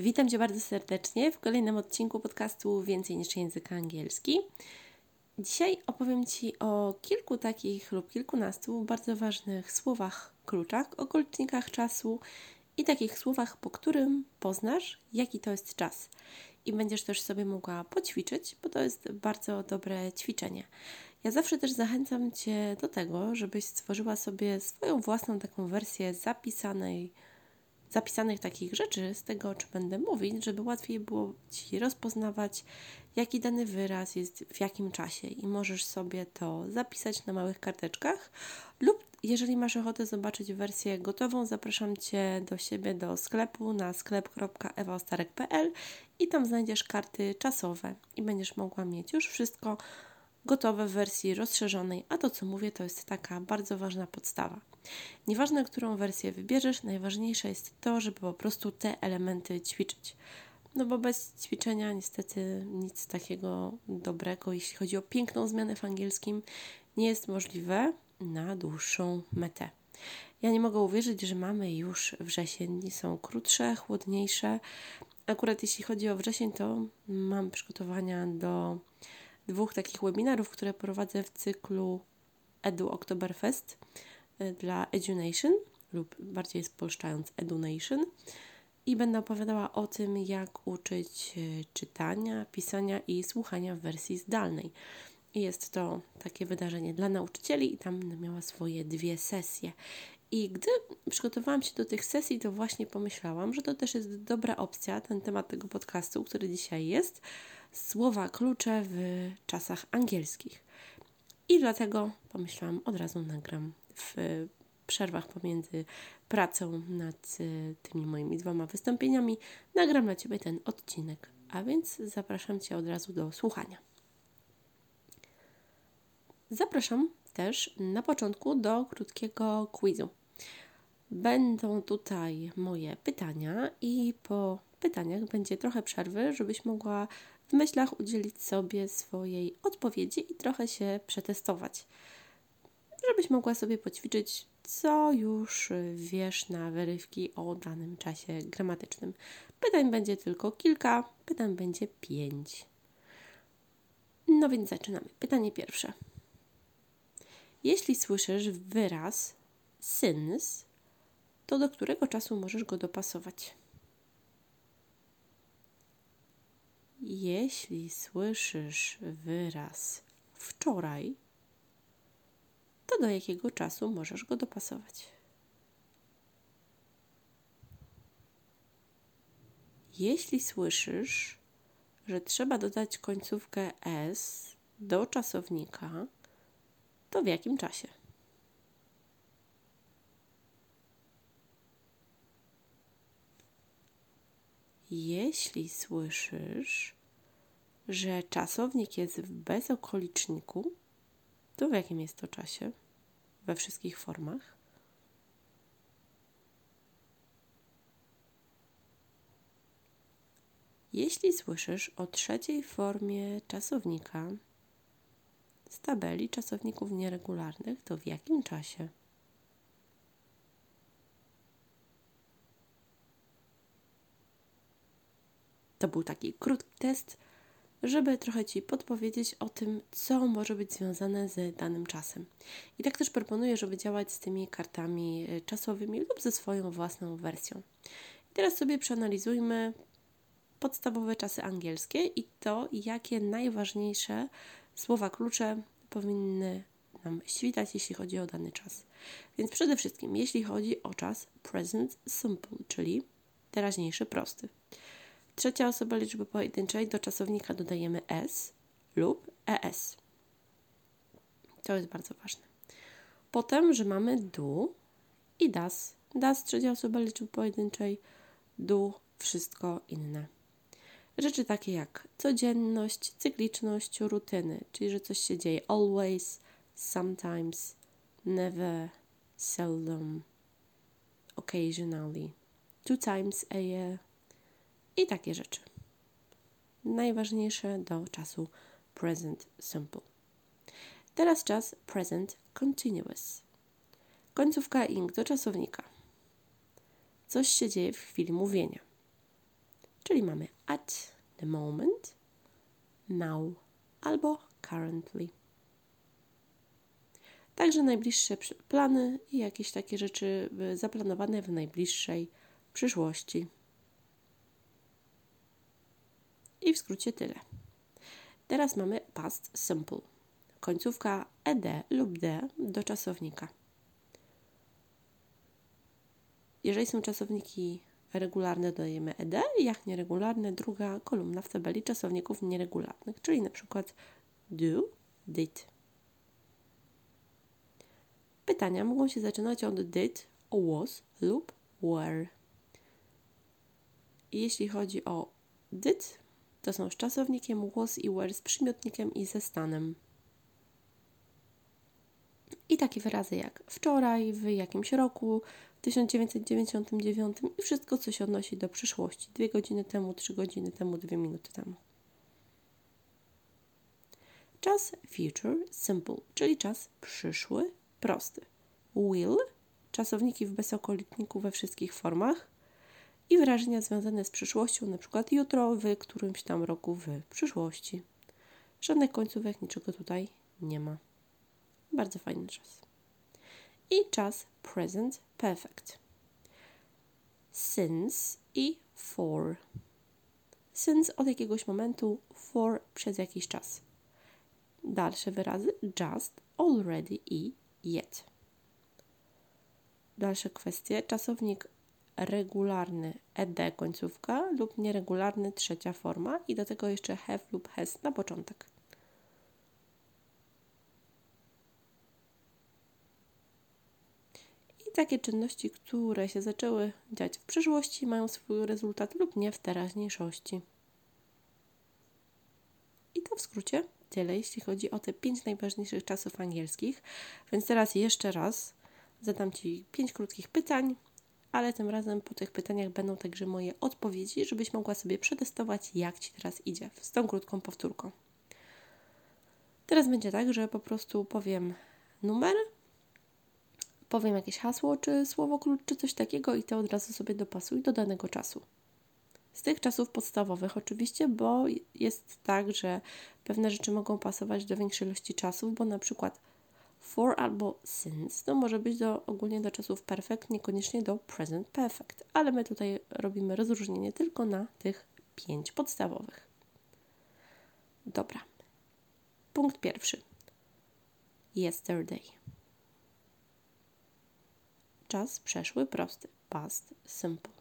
Witam Cię bardzo serdecznie w kolejnym odcinku podcastu Więcej niż język angielski. Dzisiaj opowiem Ci o kilku takich lub kilkunastu bardzo ważnych słowach kluczach, okolicznikach czasu i takich słowach, po którym poznasz, jaki to jest czas. I będziesz też sobie mogła poćwiczyć, bo to jest bardzo dobre ćwiczenie. Ja zawsze też zachęcam Cię do tego, żebyś stworzyła sobie swoją własną taką wersję zapisanej zapisanych takich rzeczy z tego, o czym będę mówić, żeby łatwiej było Ci rozpoznawać, jaki dany wyraz jest w jakim czasie. I możesz sobie to zapisać na małych karteczkach. Lub jeżeli masz ochotę zobaczyć wersję gotową, zapraszam Cię do siebie do sklepu na sklep.ewaostarek.pl i tam znajdziesz karty czasowe. I będziesz mogła mieć już wszystko gotowe w wersji rozszerzonej, a to co mówię to jest taka bardzo ważna podstawa. Nieważne, którą wersję wybierzesz, najważniejsze jest to, żeby po prostu te elementy ćwiczyć. No bo bez ćwiczenia niestety nic takiego dobrego, jeśli chodzi o piękną zmianę w angielskim, nie jest możliwe na dłuższą metę. Ja nie mogę uwierzyć, że mamy już wrzesień. Dni są krótsze, chłodniejsze. Akurat jeśli chodzi o wrzesień, to mam przygotowania do dwóch takich webinarów, które prowadzę w cyklu Edu Oktoberfest y, dla EduNation lub bardziej spolszczając EduNation i będę opowiadała o tym, jak uczyć y, czytania, pisania i słuchania w wersji zdalnej. Jest to takie wydarzenie dla nauczycieli i tam będę miała swoje dwie sesje. I gdy przygotowałam się do tych sesji, to właśnie pomyślałam, że to też jest dobra opcja, ten temat tego podcastu, który dzisiaj jest, słowa klucze w czasach angielskich. I dlatego pomyślałam, od razu nagram w przerwach pomiędzy pracą nad y, tymi moimi dwoma wystąpieniami, nagram dla Ciebie ten odcinek. A więc zapraszam Cię od razu do słuchania. Zapraszam też na początku do krótkiego quizu. Będą tutaj moje pytania i po pytaniach będzie trochę przerwy, żebyś mogła w myślach udzielić sobie swojej odpowiedzi i trochę się przetestować. Żebyś mogła sobie poćwiczyć, co już wiesz na wyrywki o danym czasie gramatycznym. Pytań będzie tylko kilka, pytań będzie pięć. No więc zaczynamy. Pytanie pierwsze. Jeśli słyszysz wyraz since, to do którego czasu możesz go dopasować? Jeśli słyszysz wyraz wczoraj, to do jakiego czasu możesz go dopasować? Jeśli słyszysz, że trzeba dodać końcówkę s do czasownika, to w jakim czasie? Jeśli słyszysz, że czasownik jest w bezokoliczniku, to w jakim jest to czasie? We wszystkich formach? Jeśli słyszysz o trzeciej formie czasownika z tabeli czasowników nieregularnych, to w jakim czasie? To był taki krótki test, żeby trochę Ci podpowiedzieć o tym, co może być związane z danym czasem. I tak też proponuję, żeby działać z tymi kartami e, czasowymi lub ze swoją własną wersją. I teraz sobie przeanalizujmy podstawowe czasy angielskie i to, jakie najważniejsze słowa klucze powinny nam świtać, jeśli chodzi o dany czas. Więc przede wszystkim, jeśli chodzi o czas present simple, czyli teraźniejszy prosty. Trzecia osoba liczby pojedynczej do czasownika dodajemy s lub es. To jest bardzo ważne. Potem, że mamy do i das. Das, trzecia osoba liczby pojedynczej, do, wszystko inne. Rzeczy takie jak codzienność, cykliczność, rutyny, czyli że coś się dzieje always, sometimes, never, seldom, occasionally, two times a year, i takie rzeczy. Najważniejsze do czasu present simple. Teraz czas present continuous. Końcówka ing do czasownika. Coś się dzieje w chwili mówienia. czyli mamy at the moment, now albo currently. Także najbliższe plany i jakieś takie rzeczy y, zaplanowane w najbliższej przyszłości. I w skrócie tyle. Teraz mamy past simple. Końcówka ed lub d do czasownika. Jeżeli są czasowniki regularne, dodajemy ed, jak nieregularne, druga kolumna w tabeli czasowników nieregularnych, czyli na przykład do, did. Pytania mogą się zaczynać od did, was lub were. jeśli chodzi o did, to są z czasownikiem was i were z przymiotnikiem i ze stanem. I takie wyrazy jak wczoraj, w jakimś roku, w 1999 i wszystko, co się odnosi do przyszłości. Dwie godziny temu, trzy godziny temu, dwie minuty temu. Czas future simple, czyli czas przyszły, prosty. Will, czasowniki w bezokolitniku we wszystkich formach i wyrażenia związane z przyszłością, na przykład jutro, w którymś tam roku, w przyszłości. Żadnych końcówek, niczego tutaj nie ma. Bardzo fajny czas. I czas present perfect. Since i for. Since od jakiegoś momentu, for przez jakiś czas. Dalsze wyrazy just, already i yet. Dalsze kwestie. Czasownik regularny ed końcówka lub nieregularny trzecia forma i do tego jeszcze have lub has na początek. I takie czynności, które się zaczęły dziać w przyszłości, mają swój rezultat lub nie w teraźniejszości. I to w skrócie tyle, jeśli chodzi o te pięć najważniejszych czasów angielskich. Więc teraz jeszcze raz zadam Ci pięć krótkich pytań, ale tym razem po tych pytaniach będą także moje odpowiedzi, żebyś mogła sobie przetestować, jak Ci teraz idzie z tą krótką powtórką. Teraz będzie tak, że po prostu powiem numer, powiem jakieś hasło, czy słowo klucz, czy coś takiego i to od razu sobie dopasuj do danego czasu. Z tych czasów podstawowych oczywiście, bo jest tak, że pewne rzeczy mogą pasować do większej ilości czasów, bo na przykład for albo since to może być do, ogólnie do czasów perfect, niekoniecznie do present perfect, ale my tutaj robimy rozróżnienie tylko na tych pięć podstawowych. Dobra. Punkt pierwszy. Yesterday. Czas przeszły prosty. Past simple.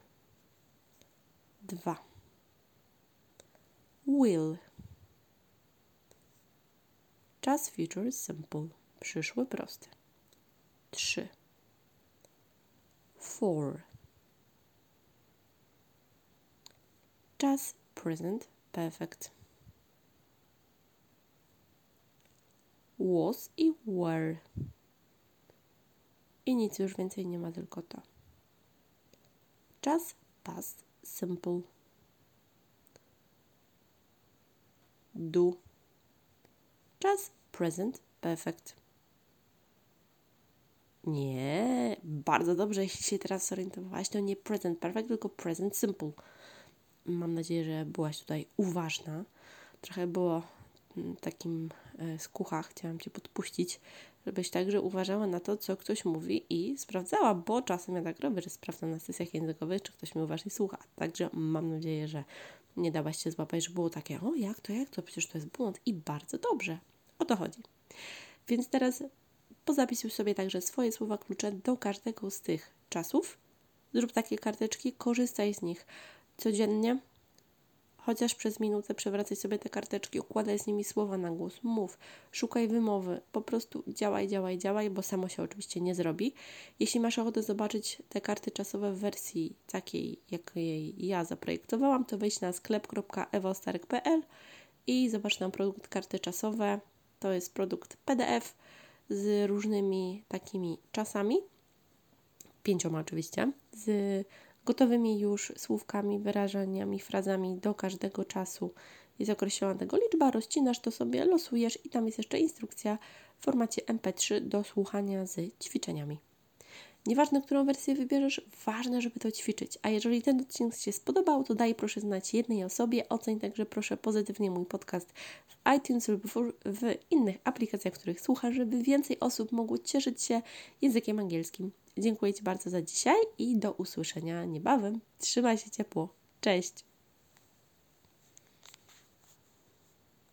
2. Will. Czas future simple. Przyszły prosty. 3. For. Czas present perfect. Was i were. I nic już więcej nie ma, tylko to. Czas past simple. Do. Czas present perfect. Nie, bardzo dobrze, jeśli się teraz zorientowałaś, to nie present perfect, tylko present simple. Mam nadzieję, że byłaś tutaj uważna. Trochę było mm, takim e, skucha, chciałam Cię podpuścić, żebyś także uważała na to, co ktoś mówi i sprawdzała, bo czasem ja tak robię, że sprawdzam na sesjach językowych, czy ktoś mi uważnie słucha. Także mam nadzieję, że nie dałaś się złapać, że było takie, o jak to, jak to, przecież to jest błąd i bardzo dobrze. O to chodzi. Więc teraz pozapisuj sobie także swoje słowa klucze do każdego z tych czasów. Zrób takie karteczki, korzystaj z nich codziennie, chociaż przez minutę przewracaj sobie te karteczki, układaj z nimi słowa na głos, mów, szukaj wymowy, po prostu działaj, działaj, działaj, bo samo się oczywiście nie zrobi. Jeśli masz ochotę zobaczyć te karty czasowe w wersji takiej, jakiej ja zaprojektowałam, to wejdź na sklep.ewostarek.pl i zobacz tam produkt karty czasowe. To jest produkt PDF z różnymi takimi czasami, pięcioma oczywiście, z gotowymi już słówkami, wyrażeniami, frazami do każdego czasu jest określona tego liczba, rozcinasz to sobie, losujesz i tam jest jeszcze instrukcja w formacie MP3 do słuchania z ćwiczeniami. Nieważne, którą wersję wybierzesz, ważne, żeby to ćwiczyć. A jeżeli ten odcinek Ci się spodobał, to daj proszę znać jednej osobie. Oceń także proszę pozytywnie mój podcast w iTunes lub w innych aplikacjach, których słuchasz, żeby więcej osób mogło cieszyć się językiem angielskim. Dziękuję Ci bardzo za dzisiaj i do usłyszenia niebawem. Trzymaj się ciepło. Cześć!